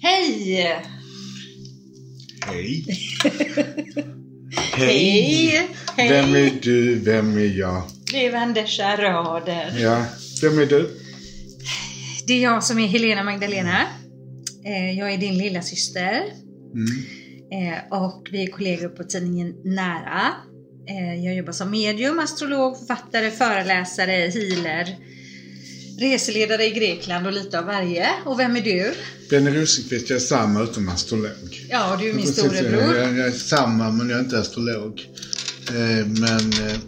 Hej! Hej. Hej! Hej! Vem är du? Vem är jag? Det är Vandesha Rader. Ja, vem är du? Det är jag som är Helena Magdalena. Eh, Jag är din lilla syster Mm. Eh, och vi är kollegor på tidningen Nära. Eh, Jag jobbar som medium, astrolog, författare, föreläsare, healer, reseledare i Grekland och lite av varje. Och vem är du? Benny Rosenqvist, jag är samma utom astrolog. Ja, du är min storebror. Jag, jag är samma, men jag är inte astrolog. Eh, men eh,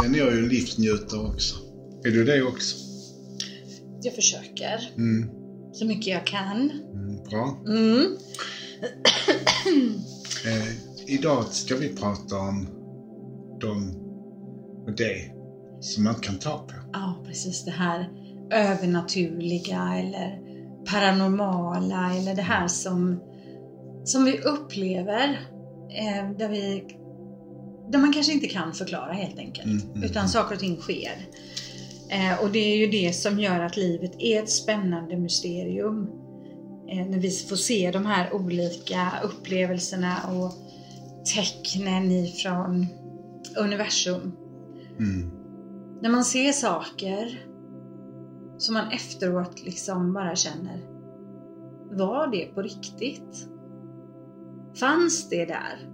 sen är jag ju en livsnjutare också. Är du det också? Jag försöker Mm. så mycket jag kan. Mm, bra. Mm. Eh, idag ska vi prata om de och det som man kan ta på. Ja, precis det här övernaturliga eller paranormala eller det här som, som vi upplever eh, där, vi, där man kanske inte kan förklara helt enkelt. Mm, mm, utan mm. saker och ting sker. Eh, och det är ju det som gör att livet är ett spännande mysterium. Eh, när vi får se de här olika upplevelserna och tecknen ifrån universum Mm. När man ser saker som man efteråt liksom bara känner Var det på riktigt? Fanns det där?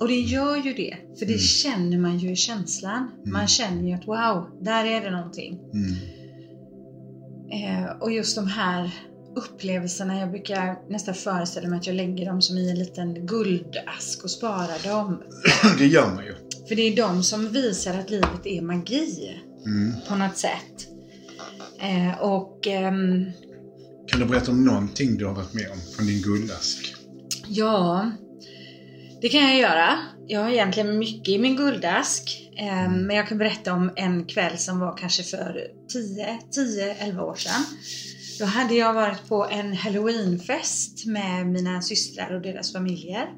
Och det gör ju det, för det Mm. känner man ju i känslan. Man Mm. känner ju att wow, där är det någonting. Mm. Eh, och just de här upplevelserna, jag brukar nästan föreställa mig att jag lägger dem som i en liten guldask och sparar dem. det gör man ju. För det är de som visar att livet är magi Mm. på något sätt. Eh, och ehm, Kan du berätta om någonting du har varit med om från din guldask? ja, det kan jag göra. Jag har egentligen mycket i min guldask. Eh, men jag kan berätta om en kväll som var kanske för 10-11 år sedan. Då hade jag varit på en halloweenfest med mina systrar och deras familjer.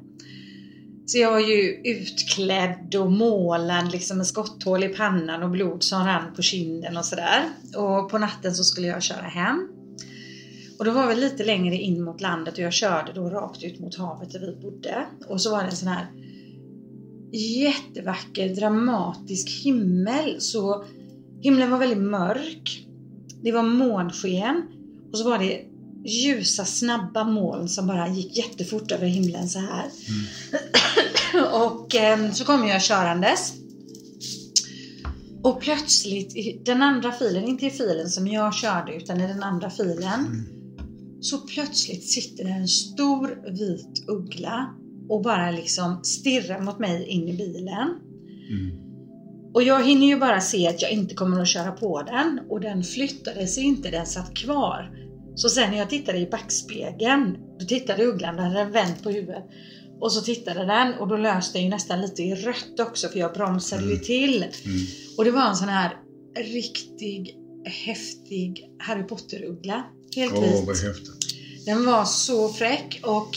Så jag var ju utklädd och målad liksom med skotthål i pannan och blod som rann på kinden och sådär. Och på natten så skulle jag köra hem. Och då var vi lite längre in mot landet och jag körde då rakt ut mot havet där vi bodde. Och så var det en sån här jättevacker dramatisk himmel. Så himlen var väldigt mörk. Det var månsken och så var det ljusa snabba moln som bara gick jättefort över himlen så här. och eh, så kom jag körandes. Och plötsligt i den andra filen, inte i filen som jag körde utan i den andra filen. Mm. Så plötsligt sitter det en stor vit uggla och bara liksom stirrar mot mig in i bilen. Mm. Och jag hinner ju bara se att jag inte kommer att köra på den och den flyttade sig inte, den satt kvar. Så sen när jag tittade i backspegeln, då tittade ugglan, då hade den vänt på huvudet. Och så tittade den och då löste den ju nästan lite i rött också för jag bromsade ju Mm. till. Mm. Och det var en sån här riktig häftig Harry Potter-uggla. Helt Åh, vit. Den var så fräck och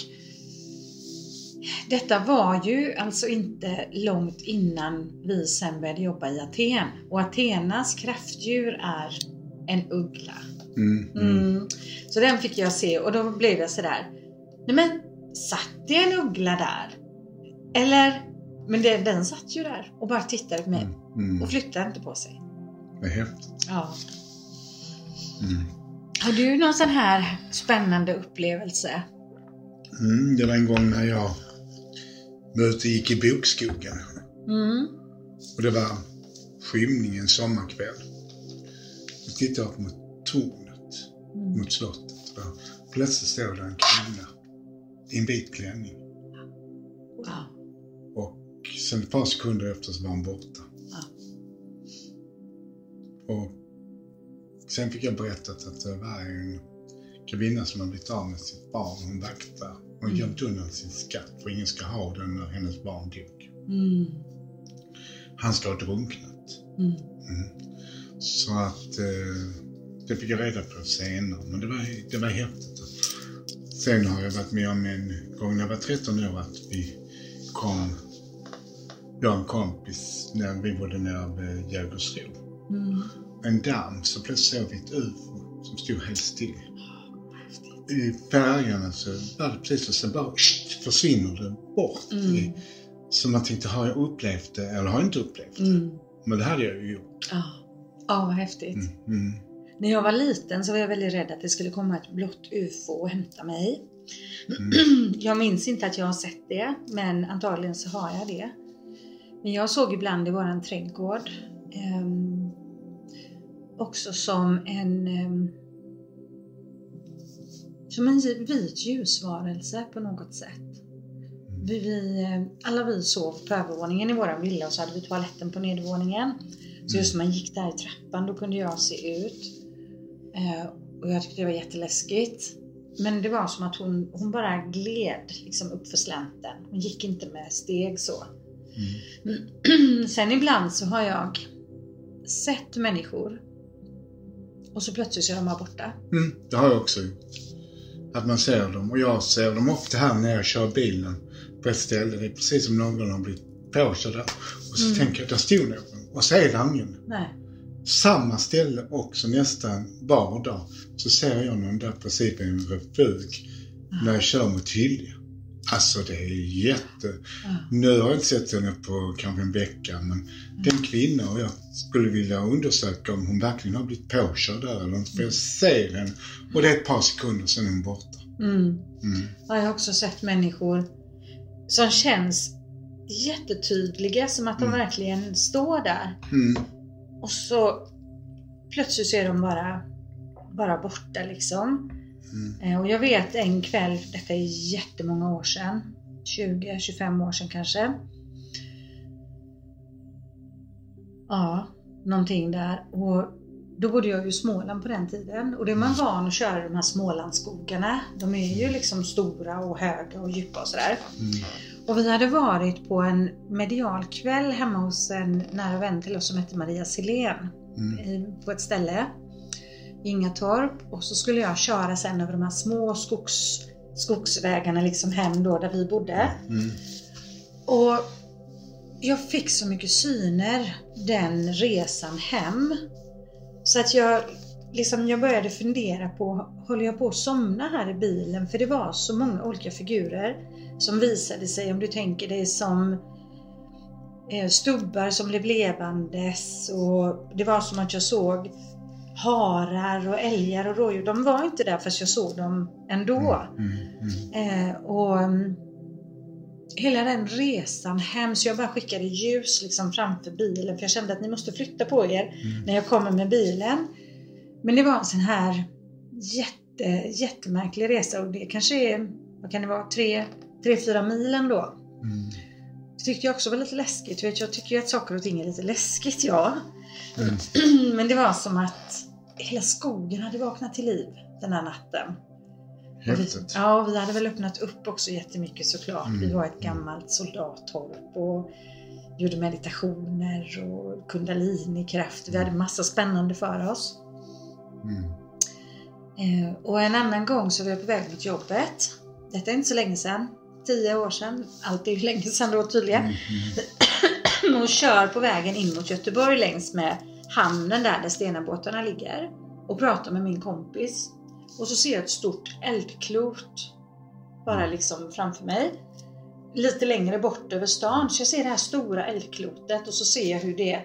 detta var ju alltså inte långt innan vi sen började jobba i Aten. Och Atenas kraftdjur är en uggla. Mm. Mm. Mm. Så den fick jag se och då blev jag sådär, nej men satt det en uggla där? Eller, men det, den satt ju där och bara tittade på mig Mm. och flyttade inte på sig. Vad häftigt. Ja. Mm. Har du någon sån här spännande upplevelse? Mm. Det var en gång när jag och gick i bokskogen. Mm. Och det var skymning en sommarkväll. Jag tittade upp mot tornet, Mm. mot slottet. Och plötsligt stod det en kvinna i en vit klänning. Wow. Och sen ett par sekunder efter så var hon borta. Ja. Och sen fick jag berättat att det var en kvinna som har blivit av med sitt barn. Hon vaktar. Hon Mm. gömt undan sin skatt för ingen ska ha den när hennes barn dog. Mm. Han ska ha drunknat. Mm. Mm. Så att eh, det fick jag reda på senare. Men det var, det var häftigt. Sen har jag varit med om en gång när jag var 13 år att vi kom, jag och en kompis, när vi bodde nere vid Jägersro. Mm. en damm så plötsligt såg vi ett UFO som stod helt still. I färgerna så var det precis och sen bara försvinner det bort. Mm. Så man tänkte, har jag upplevt det eller har jag inte upplevt det? Mm. Men det hade jag ju gjort. Ja, ja vad häftigt. Mm. Mm. När jag var liten så var jag väldigt rädd att det skulle komma ett blått UFO och hämta mig. Mm. Jag minns inte att jag har sett det, men antagligen så har jag det. Men jag såg ibland i våran trädgård ehm, också som en ehm, som en vit ljusvarelse på något sätt. Vi, vi, eh, alla vi sov på övervåningen i våran villa och så hade vi toaletten på nedervåningen. Så just när man gick där i trappan då kunde jag se ut. Eh, och jag tyckte det var jätteläskigt. Men det var som att hon, hon bara gled liksom upp för slänten. Hon gick inte med steg så. Mm. Sen ibland så har jag sett människor och så plötsligt så är de bara borta. Mm, det har jag också gjort. Att man ser dem. Och jag ser dem ofta här när jag kör bilen på ett ställe. Det är precis som någon har blivit påkörd där. Och så Mm. tänker jag, där stod någon. Och så är det ingen. Nej. Samma ställe också nästan var dag. Så ser jag någon där precis i en refug. När jag kör mot Hylje. Alltså det är jätte... Ja. Nu har jag inte sett henne på kanske en vecka men det är en kvinna och jag skulle vilja undersöka om hon verkligen har blivit påkörd där eller inte. För jag ser henne och det är ett par sekunder är hon borta. Mm. Mm. Ja, Jag har också sett människor som känns jättetydliga som att de Mm. verkligen står där. Mm. Och så plötsligt så är de bara, bara borta liksom. Mm. Eh, Och jag vet en kväll, detta är jättemånga år sedan, 20-25 år sedan kanske. Ja, någonting där. Och då bodde jag ju i Småland på den tiden och då är man van att köra de här Smålandsskogarna. De är ju liksom stora och höga och djupa och sådär. Mm. Och vi hade varit på en medial kväll hemma hos en nära vän till oss som hette Maria Silén Mm. på ett ställe Ingatorp och så skulle jag köra sen över de här små skogs, skogsvägarna liksom hem då där vi bodde. Mm. Och jag fick så mycket syner den resan hem. Så att jag, liksom, jag började fundera på, håller jag på att somna här i bilen? För det var så många olika figurer som visade sig, om du tänker dig som eh, stubbar som blev levandes och det var som att jag såg harar och älgar och rådjur. De var inte där fast jag såg dem ändå. Mm. Mm. Eh, och mm, hela den resan hem, så jag bara skickade ljus liksom framför bilen för jag kände att ni måste flytta på er Mm. när jag kommer med bilen. Men det var en sån här jätte, jättemärklig resa och det kanske är, vad kan det vara, tre, tre fyra mil ändå. Mm. Det tyckte jag också var lite läskigt. Vet, jag tycker ju att saker och ting är lite läskigt, ja. Mm. Men det var som att hela skogen hade vaknat till liv den här natten. Och vi, Häftigt. ja, och vi hade väl öppnat upp också jättemycket såklart. Vi Mm. var ett gammalt soldattorp och gjorde meditationer och kundalinikraft. Vi hade massa spännande för oss. Mm. Eh, och en annan gång så var jag på väg mot jobbet. Detta är inte så länge sedan. Tio år sedan. Allt är ju länge sedan då tydligen. Mm. Mm. och kör på vägen in mot Göteborg längs med hamnen där, där Stenabåtarna ligger. Och pratar med min kompis. Och så ser jag ett stort eldklot bara liksom framför mig. Lite längre bort över stan. Så jag ser det här stora eldklotet och så ser jag hur det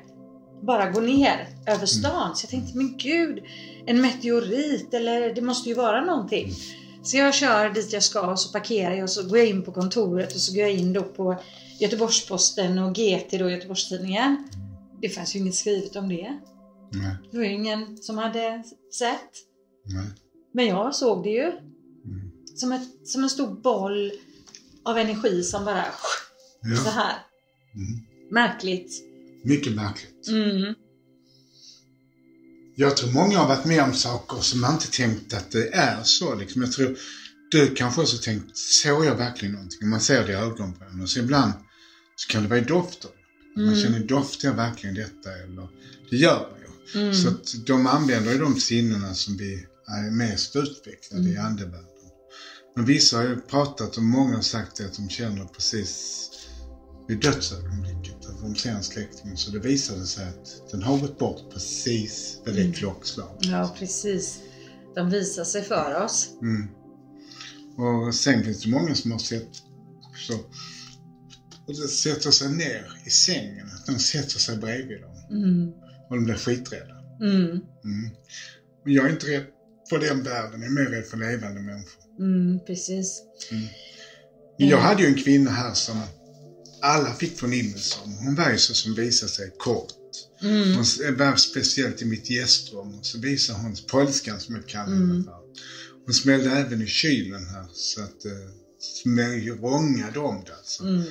bara går ner över stan. Så jag tänkte, men gud, en meteorit eller det måste ju vara någonting. Så jag kör dit jag ska och så parkerar jag och så går jag in på kontoret och så går jag in då på Göteborgs-Posten och GT då, Göteborgstidningen. Det fanns ju inget skrivet om det. Nej. Det var ju ingen som hade sett. Nej. Men jag såg det ju. Mm. Som, ett, som en stor boll av energi som bara så Ja. här. Mm. Märkligt. Mycket märkligt. Mm. Jag tror många har varit med om saker som man inte tänkt att det är så. Liksom. Jag tror du kanske också tänkt, såg jag verkligen någonting? Man ser det i ögonbrynen. Och så ibland så kan det vara i dofter. Man Mm. känner, doftar jag verkligen detta? Eller, det gör man ju. Mm. Så att de använder ju de sinnena som vi är mest utvecklade i Mm. andevärlden. Men vissa har ju pratat och många har sagt det att de känner precis vid dödsögonblicket. En släkting så det visade sig att den har gått bort precis vid det Mm. klockslaget. Ja, precis. De visar sig för oss. Mm. Och sen finns det många som har sett så och sätter sig ner i sängen, att de sätter sig bredvid dem Mm. och de blir skiträdda. Mm. Mm. Och jag är inte rädd för den världen, jag är mer rädd för levande människor. Mm, precis. Men jag Mm. hade ju en kvinna här som alla fick förnimmelse om. Hon var ju så som visade sig kort. Mm. Hon var speciellt i mitt gästrum och så visade hon polskan som jag kallar Mm. det för. Hon smällde även i kylen här så att smäll- rångade om det alltså. Mm.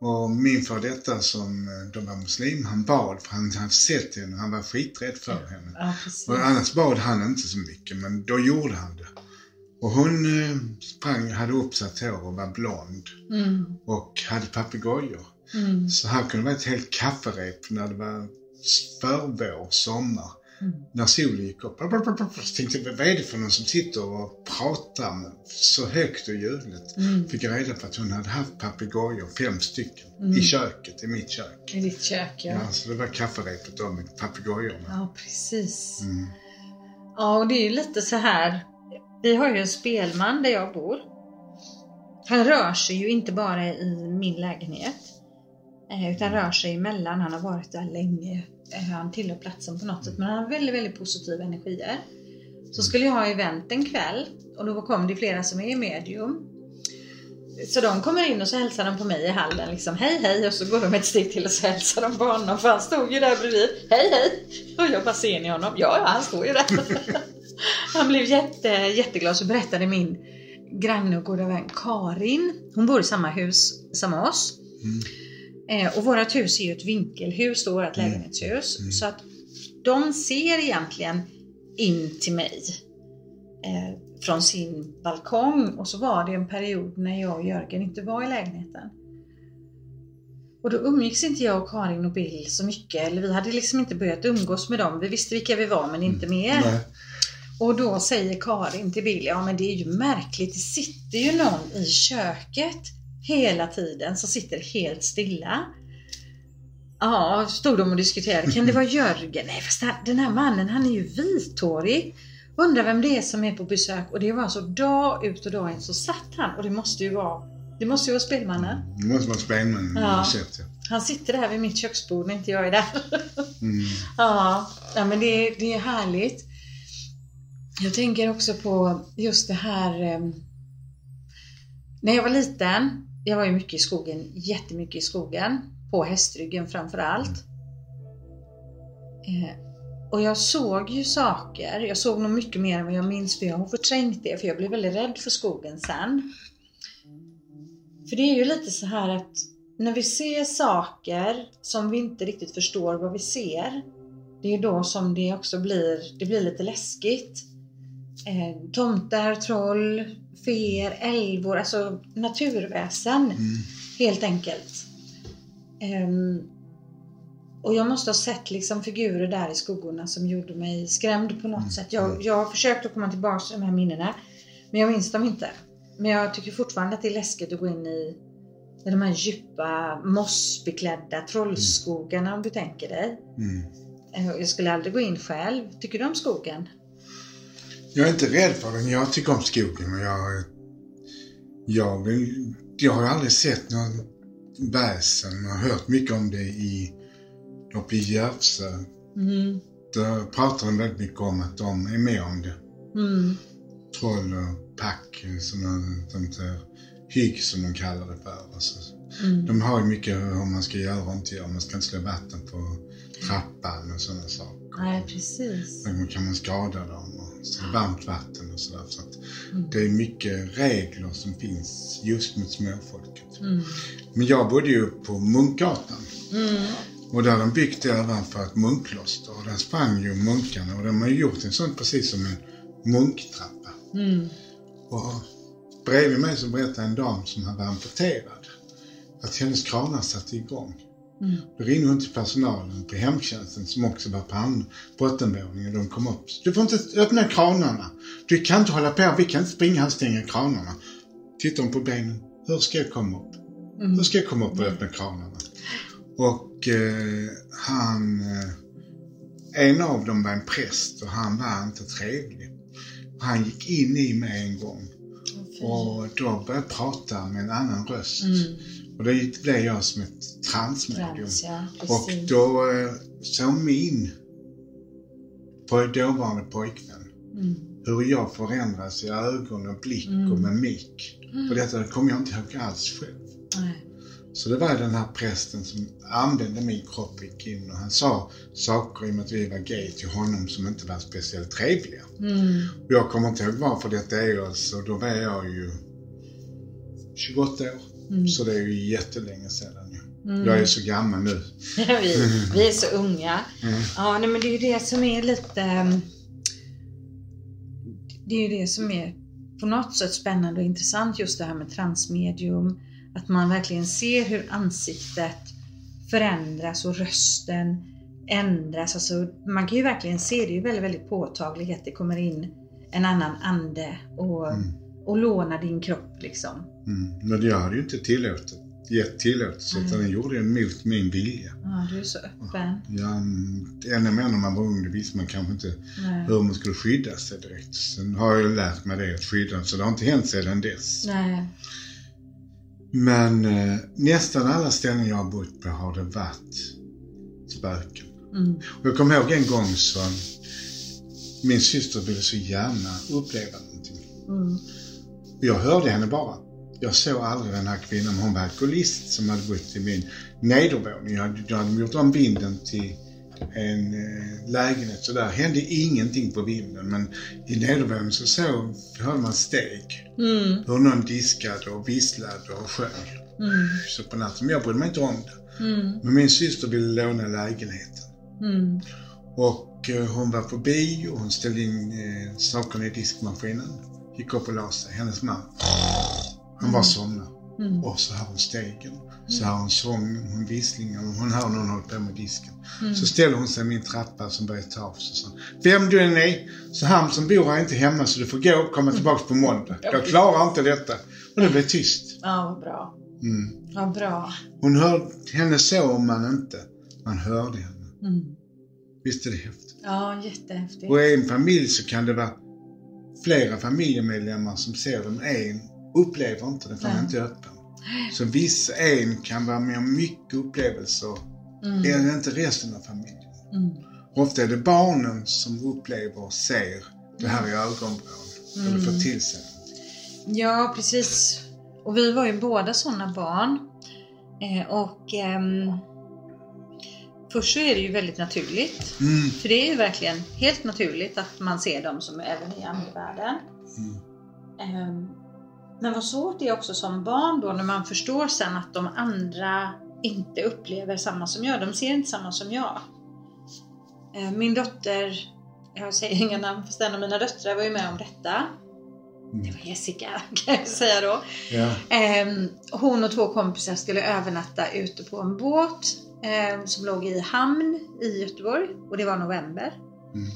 Och min för detta som eh, då var muslim, han bad för han hade sett henne han var skiträdd för henne. Ja. Och annars bad han inte så mycket, men då gjorde han det. Och hon eh, sprang, hade uppsatt hår och var blond Mm. och hade papegojor. Mm. Så här kunde det vara ett helt kafferep när det var förvår, sommar. Mm. När solen gick upp. Så tänkte jag, vad är det för någon som sitter och pratar så högt och ljudligt? Mm. Fick jag reda på att hon hade haft papegojor, fem stycken, Mm. i köket, i mitt kök. I ditt kök, ja. Ja, så det var kafferepet då med papegojorna. Ja, precis. Mm. Ja, och det är ju lite så här. Vi har ju en spelman där jag bor. Han rör sig ju inte bara i min lägenhet. eh, Utan rör sig emellan. Han har varit där länge. Eh, Han tillhör platsen på något sätt. Men han har väldigt, väldigt positiva energier. Så skulle jag ha event en kväll. Och då kom det flera som är medium. Så de kommer in och så hälsar de på mig i hallen. Liksom, hej hej. Och så går de ett steg till och så hälsar de på honom. För han stod ju där bredvid. Hej hej. Och jag bara ser ni honom? Ja, ja han står ju där. Han blev jätte, jätteglad så berättade min granne och goda vän Karin, hon bor i samma hus som oss. Mm. Eh, och vårt hus är ju ett vinkelhus, då, vårt Mm. lägenhetshus. Mm. Så att de ser egentligen in till mig eh, från sin balkong. Och så var det en period när jag och Jörgen inte var i lägenheten. Och då umgicks inte jag och Karin och Bill så mycket. Eller vi hade liksom inte börjat umgås med dem. Vi visste vilka vi var men inte mer. Mm. Nej. Och då säger Karin till Bill, ja men det är ju märkligt, det sitter ju någon i köket hela tiden som sitter helt stilla. Ja, stod de och diskuterade, kan det vara Jörgen? Nej fast den här mannen han är ju vithårig. Undrar vem det är som är på besök och det var alltså dag ut och dag in så satt han och det måste ju vara, det måste ju vara spelmannen. Det måste vara spelman Ja. ja. sett ja. Han sitter där vid mitt köksbord när inte jag är där. Mm. Ja, ja men det, det är härligt. Jag tänker också på just det här eh, När jag var liten, jag var ju mycket i skogen, jättemycket i skogen, på hästryggen framför allt. Eh, och jag såg ju saker, jag såg nog mycket mer än vad jag minns för jag har förträngt det för jag blev väldigt rädd för skogen sen. För det är ju lite så här att när vi ser saker som vi inte riktigt förstår vad vi ser, det är ju då som det också blir, det blir lite läskigt. Eh, tomtar, troll, feer, älvor, alltså naturväsen Mm. helt enkelt. Ehm, och jag måste ha sett liksom figurer där i skuggorna som gjorde mig skrämd på något Mm. sätt. Jag, jag har försökt att komma tillbaka till de här minnena, men jag minns dem inte. Men jag tycker fortfarande att det är läskigt att gå in i, i de här djupa mossbeklädda trollskogarna om du tänker dig. Mm. Eh, Jag skulle aldrig gå in själv. Tycker du om skogen? Jag är inte rädd för den. Jag tycker om skogen och jag... Jag, vill, jag har aldrig sett någon väsen. Jag har hört mycket om det i, uppe i Järvsö. Mm. Där pratar de väldigt mycket om att de är med om det. Mm. Troll och pack, de säger, hygg som de kallar det för. Alltså, Mm. de har ju mycket hur man ska göra och inte göra. Man ska inte slå vatten på trappan och sådana saker. Nej, precis. Då kan man skada dem varmt vatten och sådär. Så Mm. det är mycket regler som finns just mot småfolket. Mm. Men jag bodde ju på Munkgatan Mm. och där har de byggt det ovanför ett munkkloster och där sprang ju munkarna och de har gjort en sån precis som en munktrappa. Mm. Och bredvid mig så berättade en dam som hade amputerad att hennes kranar satte igång. Mm. Då ringde hon till personalen på hemtjänsten som också var på bottenvåningen. De kom upp. Du får inte öppna kranarna. Du kan inte hålla på. Vi kan inte springa här och stänga kranarna. Tittar hon på benen. Hur ska jag komma upp? Mm. Hur ska jag komma upp och öppna kranarna? Och eh, han, eh, en av dem var en präst och han var inte trevlig. Han gick in i mig en gång och då började jag prata med en annan röst. Mm. Och då blev jag som ett transmedium. Trans, ja, Och då eh, såg min på dåvarande pojkvän Mm. hur jag förändras i ögon och blick Mm. och mimik. Och detta kommer jag inte ihåg alls själv. Nej. Så det var den här prästen som använde min kropp och gick in och han sa saker i och med att vi var gay till honom som inte var speciellt trevliga. Mm. Och jag kommer inte ihåg varför detta är alltså, då var jag ju 28 år. Mm. Så det är ju jättelänge sedan ju. Mm. Jag är så gammal nu. vi, vi är så unga. Mm. Ja, nej, men det är ju det som är lite... ehm, Det är ju det som är på något sätt spännande och intressant just det här med transmedium. Att man verkligen ser hur ansiktet förändras och rösten ändras. Alltså, man kan ju verkligen se, det är ju väldigt, väldigt påtagligt att det kommer in en annan ande och, Mm. Och lånar din kropp liksom. Mm. Men jag hade ju inte tillåtit, gett tillåtelse utan Mm. den gjorde jag mot min vilja. Ja, du är så öppen. Ja, ännu mer när man var ung, det visste man kanske inte Nej. hur man skulle skydda sig direkt. Sen har jag lärt mig det, att skydda så det har inte hänt sedan dess. Nej. Men eh, nästan alla ställen jag har bott på har det varit spöken. Mm. Och jag kommer ihåg en gång så min syster ville så gärna uppleva någonting. Mm. Jag hörde henne bara. Jag såg aldrig den här kvinnan, hon var alkoholist som hade bott i min nedervåning. Jag hade, jag hade gjort om vinden till en eh, lägenhet, så där hände ingenting på vinden. Men i nedervåningen så såg, hörde man steg. Mm. Hur någon diskade och visslade och sjöng. Mm. Så på natten, men jag brydde mig inte om det. Mm. Men min syster ville låna lägenheten. Mm. Och eh, hon var på bio, hon ställde in eh, sakerna i diskmaskinen. Gick upp och la sig. Hennes man, han bara somnade. Mm. Och så hör hon stegen, så hör hon sången, hon visslingen och hon hör någon hålla på med disken. Så ställer hon sig i min trappa som börjar ta av sig så Vem du än är, så han som bor här är inte hemma så du får gå och komma tillbaka på måndag. Jag klarar inte detta. Och det blev tyst. Ja, vad bra. Mm. Vad bra. Hon hörde, henne såg man inte, man hörde henne. Mm. Visst är det häftigt? Ja, jättehäftigt. Och i en familj så kan det vara flera familjemedlemmar som ser dem. En upplever inte det för han är inte öppen. Så vissa, en kan vara med om mycket upplevelser, Mm. eller inte resten av familjen. Mm. Ofta är det barnen som upplever och ser det här i ögonvrån. Eller Mm. får till sig. Ja, precis. Och vi var ju båda sådana barn. Eh, och ehm, först så är det ju väldigt naturligt. Mm. För det är ju verkligen helt naturligt att man ser dem som även i andevärlden. Mm. Ehm, Men vad svårt det är också som barn då när man förstår sen att de andra inte upplever samma som jag. De ser inte samma som jag. Eh, Min dotter, jag säger inga namn fast en av mina döttrar var ju med om detta. Det var Jessica kan jag säga då. Ja. Ehm, hon och två kompisar skulle övernatta ute på en båt ehm, som låg i hamn i Göteborg och det var november. Mm.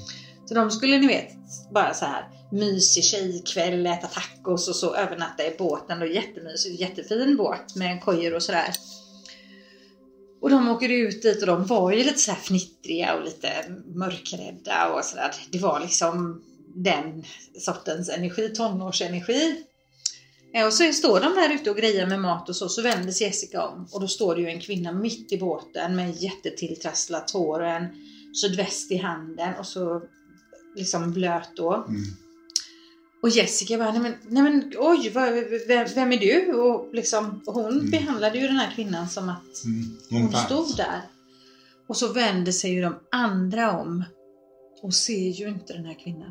Så de skulle ni vet bara så här mysig tjejkväll, äta tacos och så övernatta i båten. Då jättemysig, jättefin båt med kojor och sådär. Och de åker ut dit och de var ju lite så här fnittriga och lite mörkrädda och sådär. Det var liksom den sortens energi, tonårsenergi. Eh, Och så står de där ute och grejer med mat och så, så vänder sig Jessica om och då står det ju en kvinna mitt i båten med jättetilltrasslat hår och en sydväst i handen och så liksom blöt då. Mm. Och Jessica bara, nej men, nej men oj, vad, vem, vem är du? Och, liksom, hon Mm. behandlade ju den här kvinnan som att Mm. hon fanns. stod där. Och så vänder sig ju de andra om och ser ju inte den här kvinnan.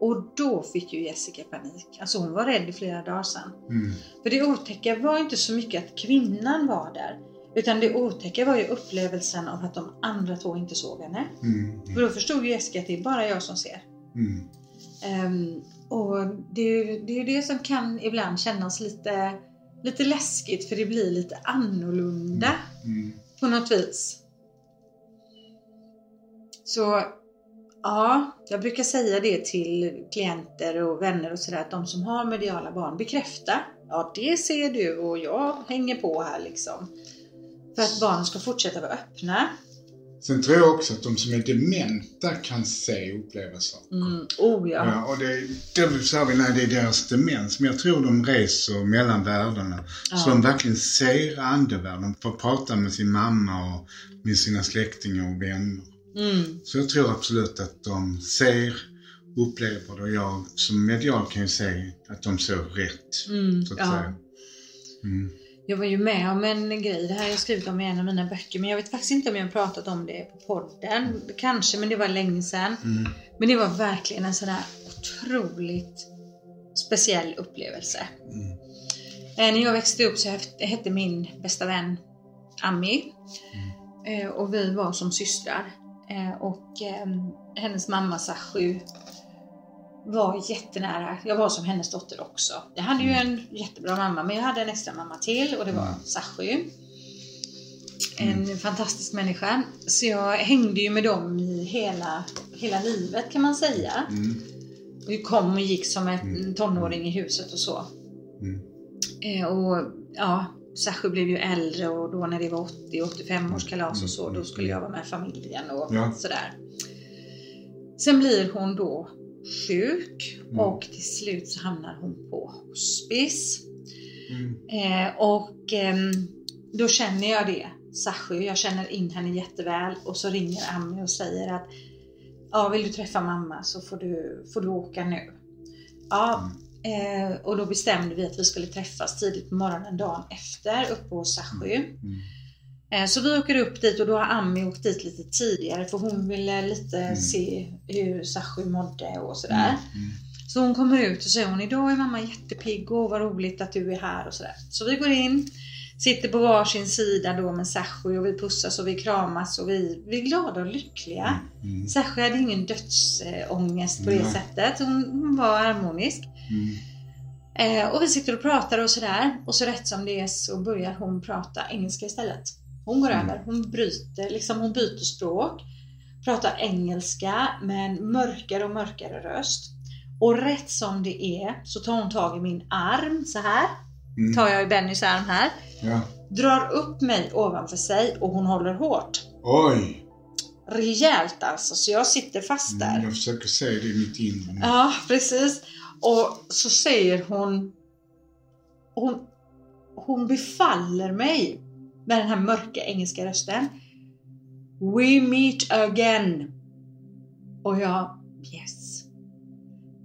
Och då fick ju Jessica panik. Alltså hon var rädd i flera dagar sedan. Mm. För det otäcka var inte så mycket att kvinnan var där. Utan det otäcka var ju upplevelsen av att de andra två inte såg henne. Mm. För då förstod ju Jessica att det är bara jag som ser. Mm. Ehm, och det är, ju, det är ju det som kan ibland kännas lite, lite läskigt för det blir lite annorlunda Mm. på något vis. Så ja, jag brukar säga det till klienter och vänner och sådär att de som har mediala barn bekräfta. Ja, det ser du och jag hänger på här liksom. För att barnen ska fortsätta vara öppna. Sen tror jag också att de som är dementa kan se och uppleva saker. Mm. Oh ja. Ja, och det, det sa vi när det är deras demens, men jag tror de reser mellan världarna. Så de verkligen ser andevärlden, får prata med sin mamma och med sina släktingar och vänner. Mm. Så jag tror absolut att de ser, upplever det och jag som medial kan ju se att de såg rätt. Mm. Så att Ja. säga. Mm. Jag var ju med om en grej, det här har jag skrivit om i en av mina böcker, men jag vet faktiskt inte om jag har pratat om det på podden. Kanske, men det var länge sedan. Mm. Men det var verkligen en sån där otroligt speciell upplevelse. Mm. Eh, När jag växte upp så hette min bästa vän Ami. Eh, Och vi var som systrar. Eh, Och eh, hennes mamma Sashu var jättenära. Jag var som hennes dotter också. Jag hade ju en jättebra mamma, men jag hade en extra mamma till och det var Sashu. En fantastisk människa. Så jag hängde ju med dem i hela, hela livet kan man säga. Mm. Vi kom och gick som en tonåring i huset och så. Mm. Eh, och ja, Sashu blev ju äldre och då när det var 80-85 års kalas och så, då skulle jag vara med familjen och Ja. sådär. Sen blir hon då sjuk Mm. och till slut så hamnar hon på hospice. Mm. Eh, och ehm, då känner jag det, Sashu, jag känner in henne jätteväl och så ringer Ami och säger att Ja, vill du träffa mamma så får du, får du åka nu. Ja, eh, och då bestämde vi att vi skulle träffas tidigt på morgonen dagen efter uppe hos Sashu. Mm. Eh, Så vi åker upp dit och då har Ami åkt dit lite tidigare för hon ville lite Mm. se hur Sashu mådde och sådär. Mm. Så hon kommer ut och säger hon idag är mamma jättepigg och vad roligt att du är här och sådär. Så vi går in, sitter på varsin sida då med Sashu och vi pussas och vi kramas och vi, vi är glada och lyckliga. Mm. Sashu hade ingen dödsångest på det sättet. Hon, hon var harmonisk. Mm. Eh, och vi sitter och pratar och sådär. Och så rätt som det är så börjar hon prata engelska istället. Hon går Mm. över, hon bryter, liksom hon byter språk. Pratar engelska med en mörkare och mörkare röst. Och rätt som det är så tar hon tag i min arm så här. Mm. Tar jag i Bennys arm här. Ja. Drar upp mig ovanför sig och hon håller hårt. Oj! Rejält alltså, så jag sitter fast där. Mm, jag försöker se det i mitt inre. Ja, precis. Och så säger hon, hon, hon befaller mig med den här mörka engelska rösten. We meet again. Och jag, yes.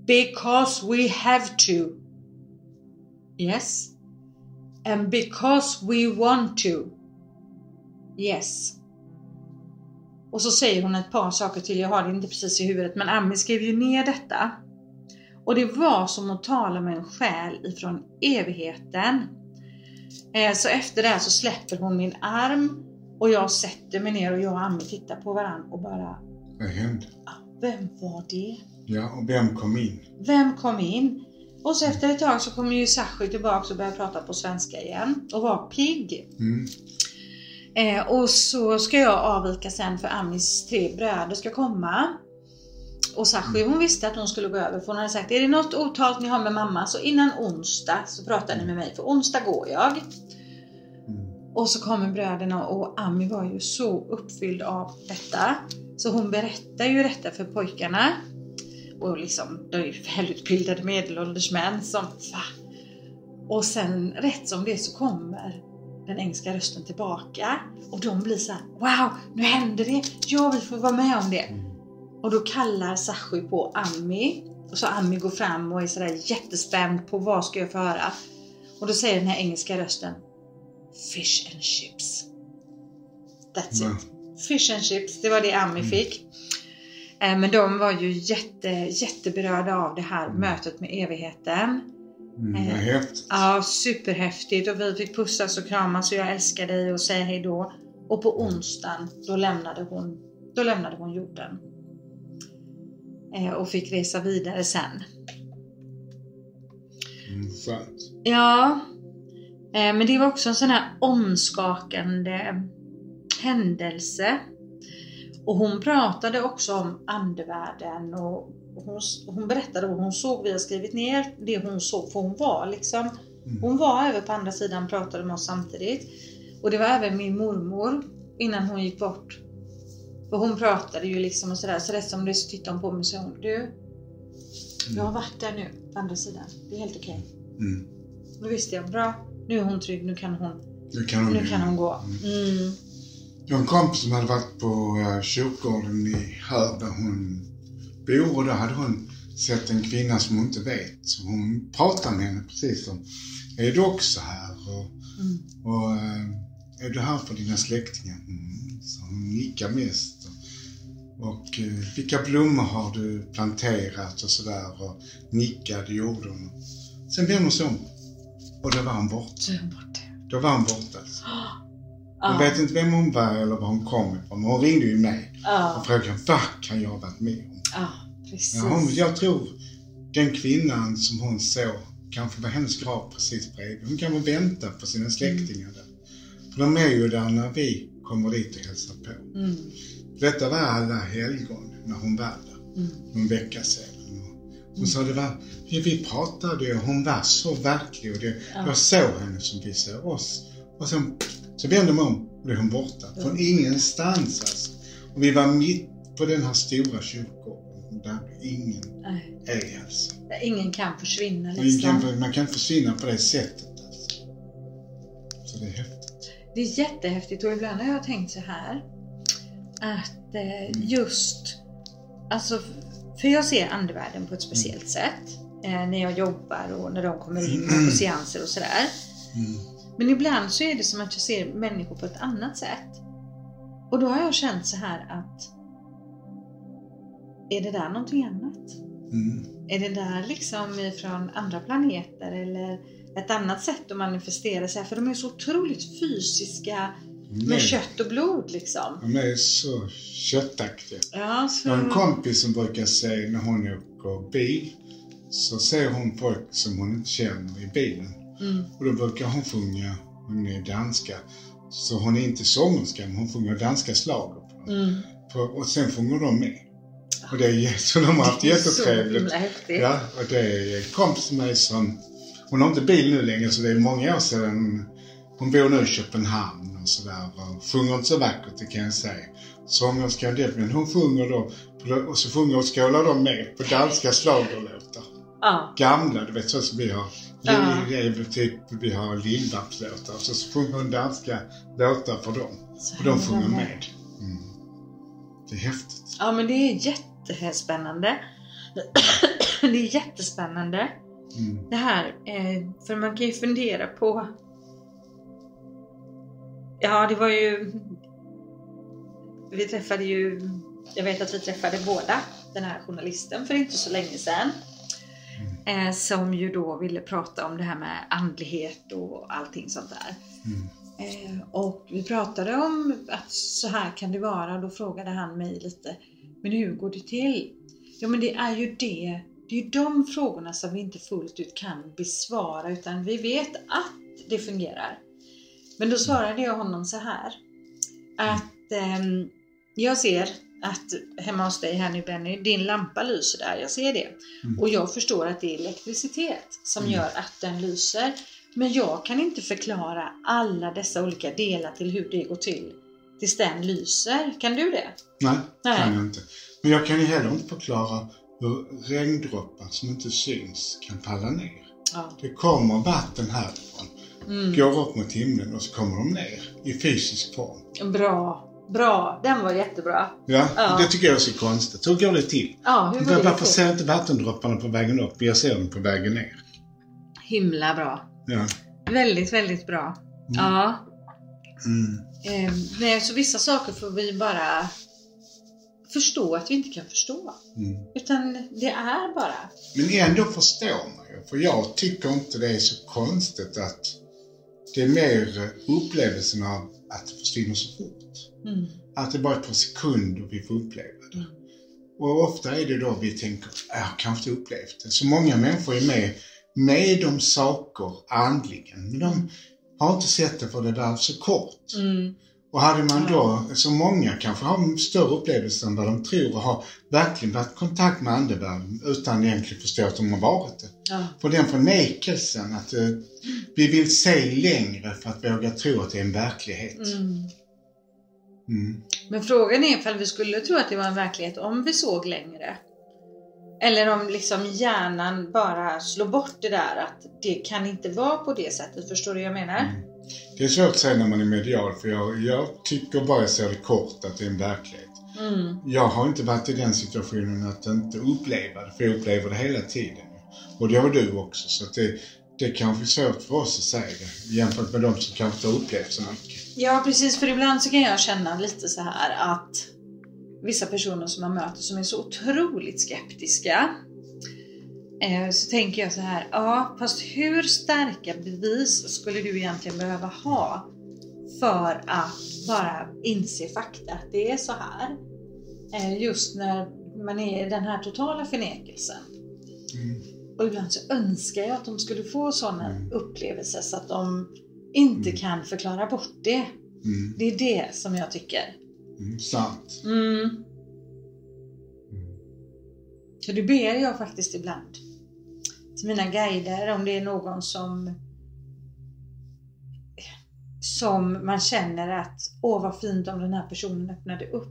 Because we have to. Yes. And because we want to. Yes. Och så säger hon ett par saker till, jag har det inte precis i huvudet, men Ami skrev ju ner detta. Och det var som att tala med en själ ifrån evigheten. Eh, Så efter det här så släpper hon min arm och jag sätter mig ner och jag och Ami tittar på varandra och bara, Vad hände? "Ah, vem var det? Ja, och vem kom in? Vem kom in? Och så efter ett tag så kommer ju Sashu tillbaka och börjar prata på svenska igen och var pigg. Mm. Eh, och så ska jag avvika sen för Amis tre bröder ska komma. Och Sashu hon visste att hon skulle gå över för hon hade sagt är det något otalt ni har med mamma så innan onsdag så pratar ni med mig för onsdag går jag. Mm. Och så kommer bröderna och Ami var ju så uppfylld av detta. Så hon berättar ju detta för pojkarna. Och liksom, de är ju välutbildade medelålders män som va? Och sen rätt som det så kommer den engelska rösten tillbaka. Och de blir så här: Wow, nu händer det! Ja, vi får vara med om det. Och då kallar Sashu på Ami. Och så Ami går fram och är sådär jättespänd på vad ska jag få höra. Och då säger den här engelska rösten Fish and chips. That's it. Fish and chips, det var det Ami fick. Eh, Men de var ju jätte, jätteberörda av det här mötet med evigheten. Mm, Eh. vad häftigt. Ja, superhäftigt och vi fick pussas och kramas och jag älskar dig och säga hej då. Och på onsdagen, då lämnade hon, då lämnade hon jorden. Eh, och fick resa vidare sen. Mm, skönt. Ja, men det var också en sån här omskakande händelse. Och hon pratade också om andevärlden och hon, hon berättade vad hon såg. Vi har skrivit ner det hon såg för hon var liksom Mm. Hon var över på andra sidan och pratade med oss samtidigt. Och det var även min mormor innan hon gick bort. För hon pratade ju liksom och sådär. Så rätt som det så tittade hon på mig och sa du, jag har varit där nu på andra sidan. Det är helt okej. Mm. Då visste jag, bra, nu är hon trygg, nu kan hon, Nu kan hon, nu kan hon gå. Mm. Jag har en kompis som hade varit på uh, kyrkogården i Höör där hon bor och då hade hon sett en kvinna som hon inte vet. Så hon pratade med henne precis som, är du också här? Och, Mm. och eh, är du här för dina släktingar? Mm. Så hon nickar mest. Och, och eh, vilka blommor har du planterat och sådär och nickade gjorde hon. Sen vände hon sig om och då var hon borta. Då var hon borta. Alltså. Jag Ja. vet inte vem hon var eller var hon kom ifrån, hon ringde ju mig och Ja, frågade vad kan jag ha varit med om? ja, precis. Ja, hon, jag tror den kvinnan som hon såg kanske var hennes grav precis bredvid. Hon kan väl vänta på sina släktingar där. För de är ju där när vi kommer dit och hälsar på. Mm. Detta var alla helgon när hon var där, Mm. någon vecka sedan. Och Hon sa det var, vi, vi pratade och hon var så verklig och det, Ja. jag såg henne som vi såg oss. Och sen så vände man om och då är hon borta. Från ingenstans alltså. Och vi var mitt på den här stora kyrkogården där ingen Nej, är alltså. ingen kan försvinna Man liksom. kan, man kan försvinna på det sättet alltså. Så det är häftigt. Det är jättehäftigt och ibland har jag tänkt så här att eh, just, alltså, för jag ser andevärlden på ett speciellt sätt eh, när jag jobbar och när de kommer in på seanser och sådär. Mm. Men ibland så är det som att jag ser människor på ett annat sätt. Och då har jag känt så här att är det där någonting annat? Mm. Är det där liksom från andra planeter eller ett annat sätt att manifestera sig? För de är så otroligt fysiska med Nej, kött och blod liksom. De är så köttaktiga. Ja, så... Jag har en kompis som brukar säga när hon åker bil så ser hon folk som hon inte känner i bilen. Mm. Och då brukar hon sjunga, hon är danska, så hon är inte sångerska men hon sjunger danska dem. Mm. Och sen sjunger de med. Och det är, jä- så de har haft jättetrevligt. Ja, och det är en kompis till mig som, hon har inte bil nu längre så det är många år sedan. Hon bor nu i Köpenhamn och sådär och sjunger inte så vackert det kan jag säga. Sångerskan men hon sjunger då och så sjunger och skålar de med på danska schlagerlåtar. Ja. Gamla, du vet så som vi har. Ja. Är väl typ, vi har Lill-Babs-låtar så sjunger hon danska låtar för dem. Så Och de sjunger med. Mm. Det är häftigt. Ja men det är jättespännande. Det är jättespännande Mm. det här. eh, För man kan ju fundera på Ja det var ju Vi träffade ju Jag vet att vi träffade båda den här journalisten för inte så länge sedan. Eh, Som ju då ville prata om det här med andlighet och allting sånt där. Mm. Eh, och vi pratade om att så här kan det vara och då frågade han mig lite Men hur går det till? Ja men det är ju det Det är ju de frågorna som vi inte fullt ut kan besvara utan vi vet att det fungerar. Men då svarade jag honom så här att ehm, jag ser att hemma hos dig här nu Benny, din lampa lyser där, jag ser det. Mm. Och jag förstår att det är elektricitet som Mm. gör att den lyser. Men jag kan inte förklara alla dessa olika delar till hur det går till tills den lyser. Kan du det? Nej, Nej. kan jag inte. Men jag kan ju heller inte förklara hur regndroppar som inte syns kan falla ner. Ja. Det kommer vatten härifrån, Mm. går upp mot himlen och så kommer de ner i fysisk form. Bra, bra. Den var jättebra. Ja, Ja. det tycker jag är så konstigt. Hur går det till? Ja, hur går det Varför till? ser inte vattendropparna på vägen upp? Jag ser dem på vägen ner. Himla bra. Ja. Väldigt, väldigt bra. Ja. Mm. Eh, nej, så vissa saker får vi bara förstå att vi inte kan förstå. Mm. Utan det är bara. Men ändå förstår man ju. För jag tycker inte det är så konstigt att det är mer upplevelsen av att det försvinner så fort. Mm. Att det bara är ett par sekunder vi får uppleva det. Mm. Och ofta är det då vi tänker, "Ah, jag har kanske inte upplevt det. Så många människor är med, med om saker andligen. Men de har inte sett det för det var så kort. Mm. Och hade man då, så många kanske har större upplevelser än vad de tror och har verkligen varit i kontakt med andevärlden utan egentligen förstå att de har varit det. Ja. För den förnekelsen att eh, vi vill se längre för att våga tro att det är en verklighet. Mm. Mm. Men frågan är ifall vi skulle tro att det var en verklighet om vi såg längre. Eller om liksom hjärnan bara slår bort det där att det kan inte vara på det sättet. Förstår du vad jag menar? Mm. Det är svårt att säga när man är medial för jag, jag tycker bara jag ser det kort att det är en verklighet. Mm. Jag har inte varit i den situationen att inte uppleva det, för jag upplever det hela tiden. Och det har du också, så det, det kanske är svårt för oss att säga det jämfört med de som kanske har upplevt så mycket. Ja precis, för ibland så kan jag känna lite så här att vissa personer som man möter som är så otroligt skeptiska. Eh, så tänker jag så här, ja fast hur starka bevis skulle du egentligen behöva ha för att bara inse fakta att det är så här? Eh, just när man är i den här totala förnekelsen. Mm. Och ibland så önskar jag att de skulle få sådana Mm. upplevelser så att de inte Mm. kan förklara bort det. Mm. Det är det som jag tycker. Mm. Sant. Mm. Mm. Så det ber jag faktiskt ibland till mina guider om det är någon som som man känner att åh vad fint om den här personen öppnade upp.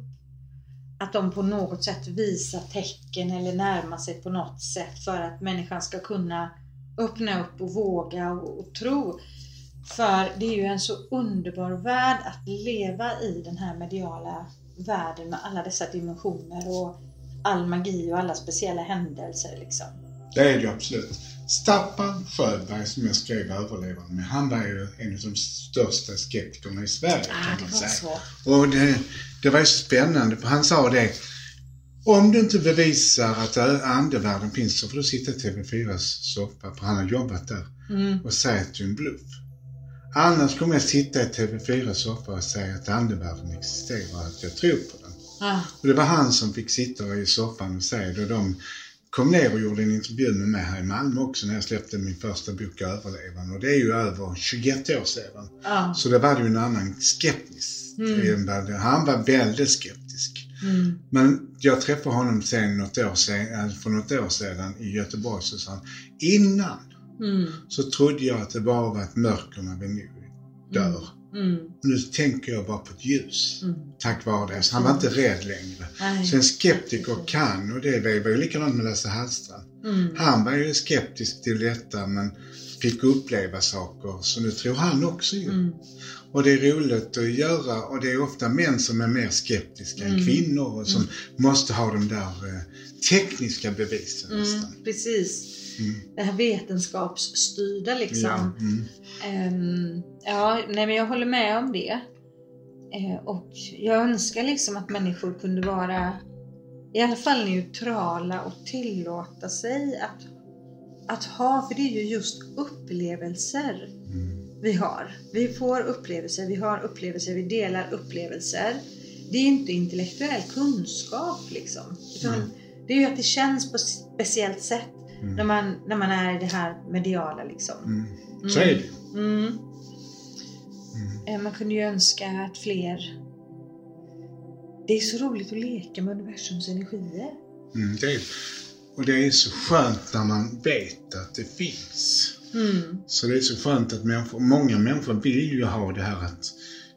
Att de på något sätt visar tecken eller närmar sig på något sätt för att människan ska kunna öppna upp och våga och, och tro. För det är ju en så underbar värld att leva i den här mediala världen med alla dessa dimensioner och all magi och alla speciella händelser liksom. Det är det ju absolut. Staffan Sjöberg som jag skrev Överlevaren med, han var ju en av de största skeptikerna i Sverige Ah, kan det man var säga. så. Och det, det var ju så spännande för han sa det. Om du inte bevisar att andevärlden finns så får du sitta i TV4s soffa, för han har jobbat där, Mm. och säga att du är en bluff. Annars kommer jag sitta i TV4s soffa och säga att andevärlden existerar och att jag tror på den. Ah, Och det var han som fick sitta i soffan och säga det. Och de kom ner och gjorde en intervju med mig här i Malmö också när jag släppte min första bok Överlevaren. Och det är ju över 21 år sedan. ah, Så det var ju en annan skeptisk. Mm. Han var väldigt skeptisk. mm, Men jag träffade honom sen något år sen, för något år sedan i Göteborg så sa han, innan mm, så trodde jag att det bara var ett mörker när vi nu dör. mm, Nu tänker jag bara på ett ljus. mm. Tack vare det. Så han var inte rädd längre. Nej. Så en skeptiker kan, och det var ju likadant med Lasse Hallstrand. Mm. Han var ju skeptisk till detta men fick uppleva saker, så nu tror han också ju. Mm. Och det är roligt att göra och det är ofta män som är mer skeptiska än Mm. kvinnor och som måste ha de där eh, tekniska bevisen Mm, nästan. precis. Mm. Det här vetenskapsstyrda liksom. Ja. Ehm, ja, nej men jag håller med om det. Eh, och jag önskar liksom att människor kunde vara i alla fall neutrala och tillåta sig att, att ha, för det är ju just upplevelser Mm. vi har. Vi får upplevelser, vi har upplevelser, vi delar upplevelser. Det är inte intellektuell kunskap liksom. Utan Mm. Det är ju att det känns på ett speciellt sätt Mm. när, man, när man är i det här mediala liksom. Mm. Så är det. Mm. Mm. Eh, Man kunde ju önska att fler... Det är så roligt att leka med universums energier. Mm, det är, och det är så skönt när man vet att det finns. Mm. Så det är så skönt att människor, många människor vill ju ha det här att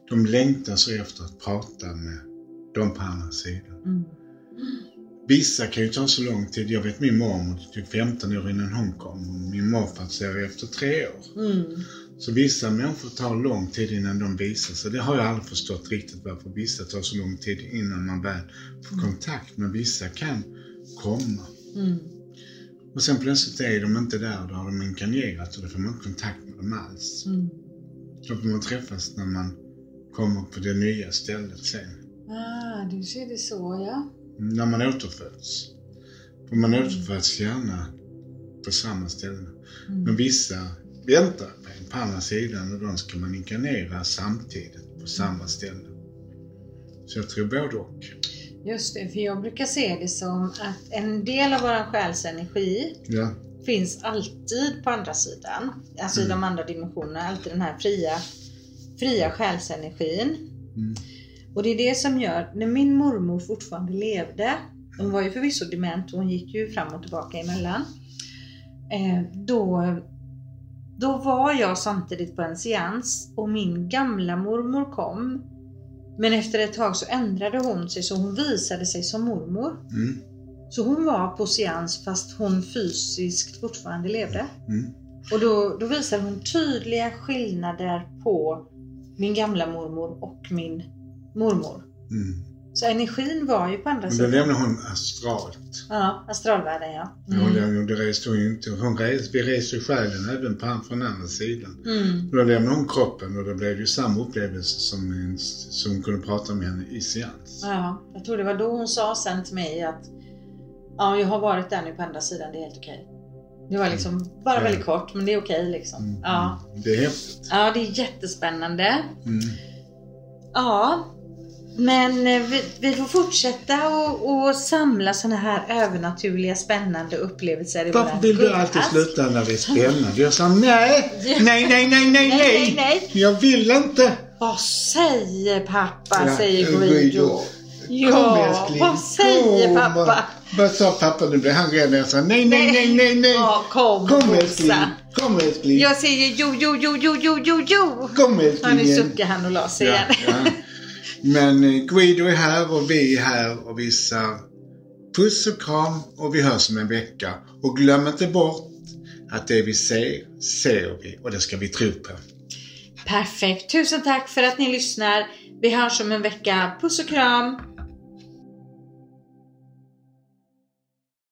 de längtar så efter att prata med dem på andra sidan. Mm. Vissa kan ju ta så lång tid. Jag vet min mormor, det tog 15 år innan hon kom. Min morfar ser efter tre år. Mm. Så vissa människor tar lång tid innan de visar sig. Det har jag aldrig förstått riktigt varför vissa tar så lång tid innan man väl får kontakt. Men vissa kan komma. Mm. Och sen plötsligt är de inte där, då har de inkarnerat och då får man inte kontakt med dem alls. Mm. Då får man träffas när man kommer på det nya stället sen. Ah, du ser det så ja. När man återföds. För man återföds gärna på samma ställe. Mm. Men vissa väntar på en på andra sidan och de ska man inkarnera samtidigt på samma ställe. Så jag tror både och. Just det, för jag brukar se det som att en del av våran själs energi Ja, finns alltid på andra sidan. Alltså i Mm. de andra dimensionerna. Alltid den här fria, fria själsenergin. Mm. Och det är det som gör, när min mormor fortfarande levde, hon var ju förvisso dement och hon gick ju fram och tillbaka emellan. Eh, då, då var jag samtidigt på en seans och min gamla mormor kom. Men efter ett tag så ändrade hon sig så hon visade sig som mormor. Mm. Så hon var på seans fast hon fysiskt fortfarande levde. Mm. Och då, då visade hon tydliga skillnader på min gamla mormor och min mormor. Mm. Så energin var ju på andra Men då sidan. lämnade hon astralt. Ja, astralvärlden ja. Hon, Mm. lämnade, det reste hon inte. Hon res, vi reser själen även på, från andra sidan. Mm. Då lämnade hon kroppen och då blev det ju samma upplevelse som, en, som hon kunde prata med henne i seans. Ja, jag tror det var då hon sa sen till mig att ja, jag har varit där nu på andra sidan, det är helt okej. Det var liksom bara Ja. väldigt kort, men det är okej liksom. Mm. Ja. Mm. Det är häftigt. ja, det är jättespännande. Mm. Ja, men eh, vi, vi får fortsätta och, och samla såna här övernaturliga spännande upplevelser i Varför vill du alltid sluta när det är spännande? Jag sa nej, nej, nej, nej, nej, Nej, nej. Jag vill inte. Vad säger pappa? Ja, säger Guido. Guido. Kom Ja, älskling. vad säger Kom. pappa? Vad sa pappa? Nu blev han rädd. Jag sa nej, nej, nej, nej, nej. Ja, kom, Kom älskling. Kom älskling. Jag säger jo, jo, jo, jo, jo, jo, jo. Kom Ja, nu suckar han och la sig Ja, igen. ja. Men eh, Guido är här och vi är här och visar puss och kram och vi hörs om en vecka. Och glöm inte bort att det vi ser, ser vi och det ska vi tro på. Perfekt. Tusen tack för att ni lyssnar. Vi hörs om en vecka. Puss och kram.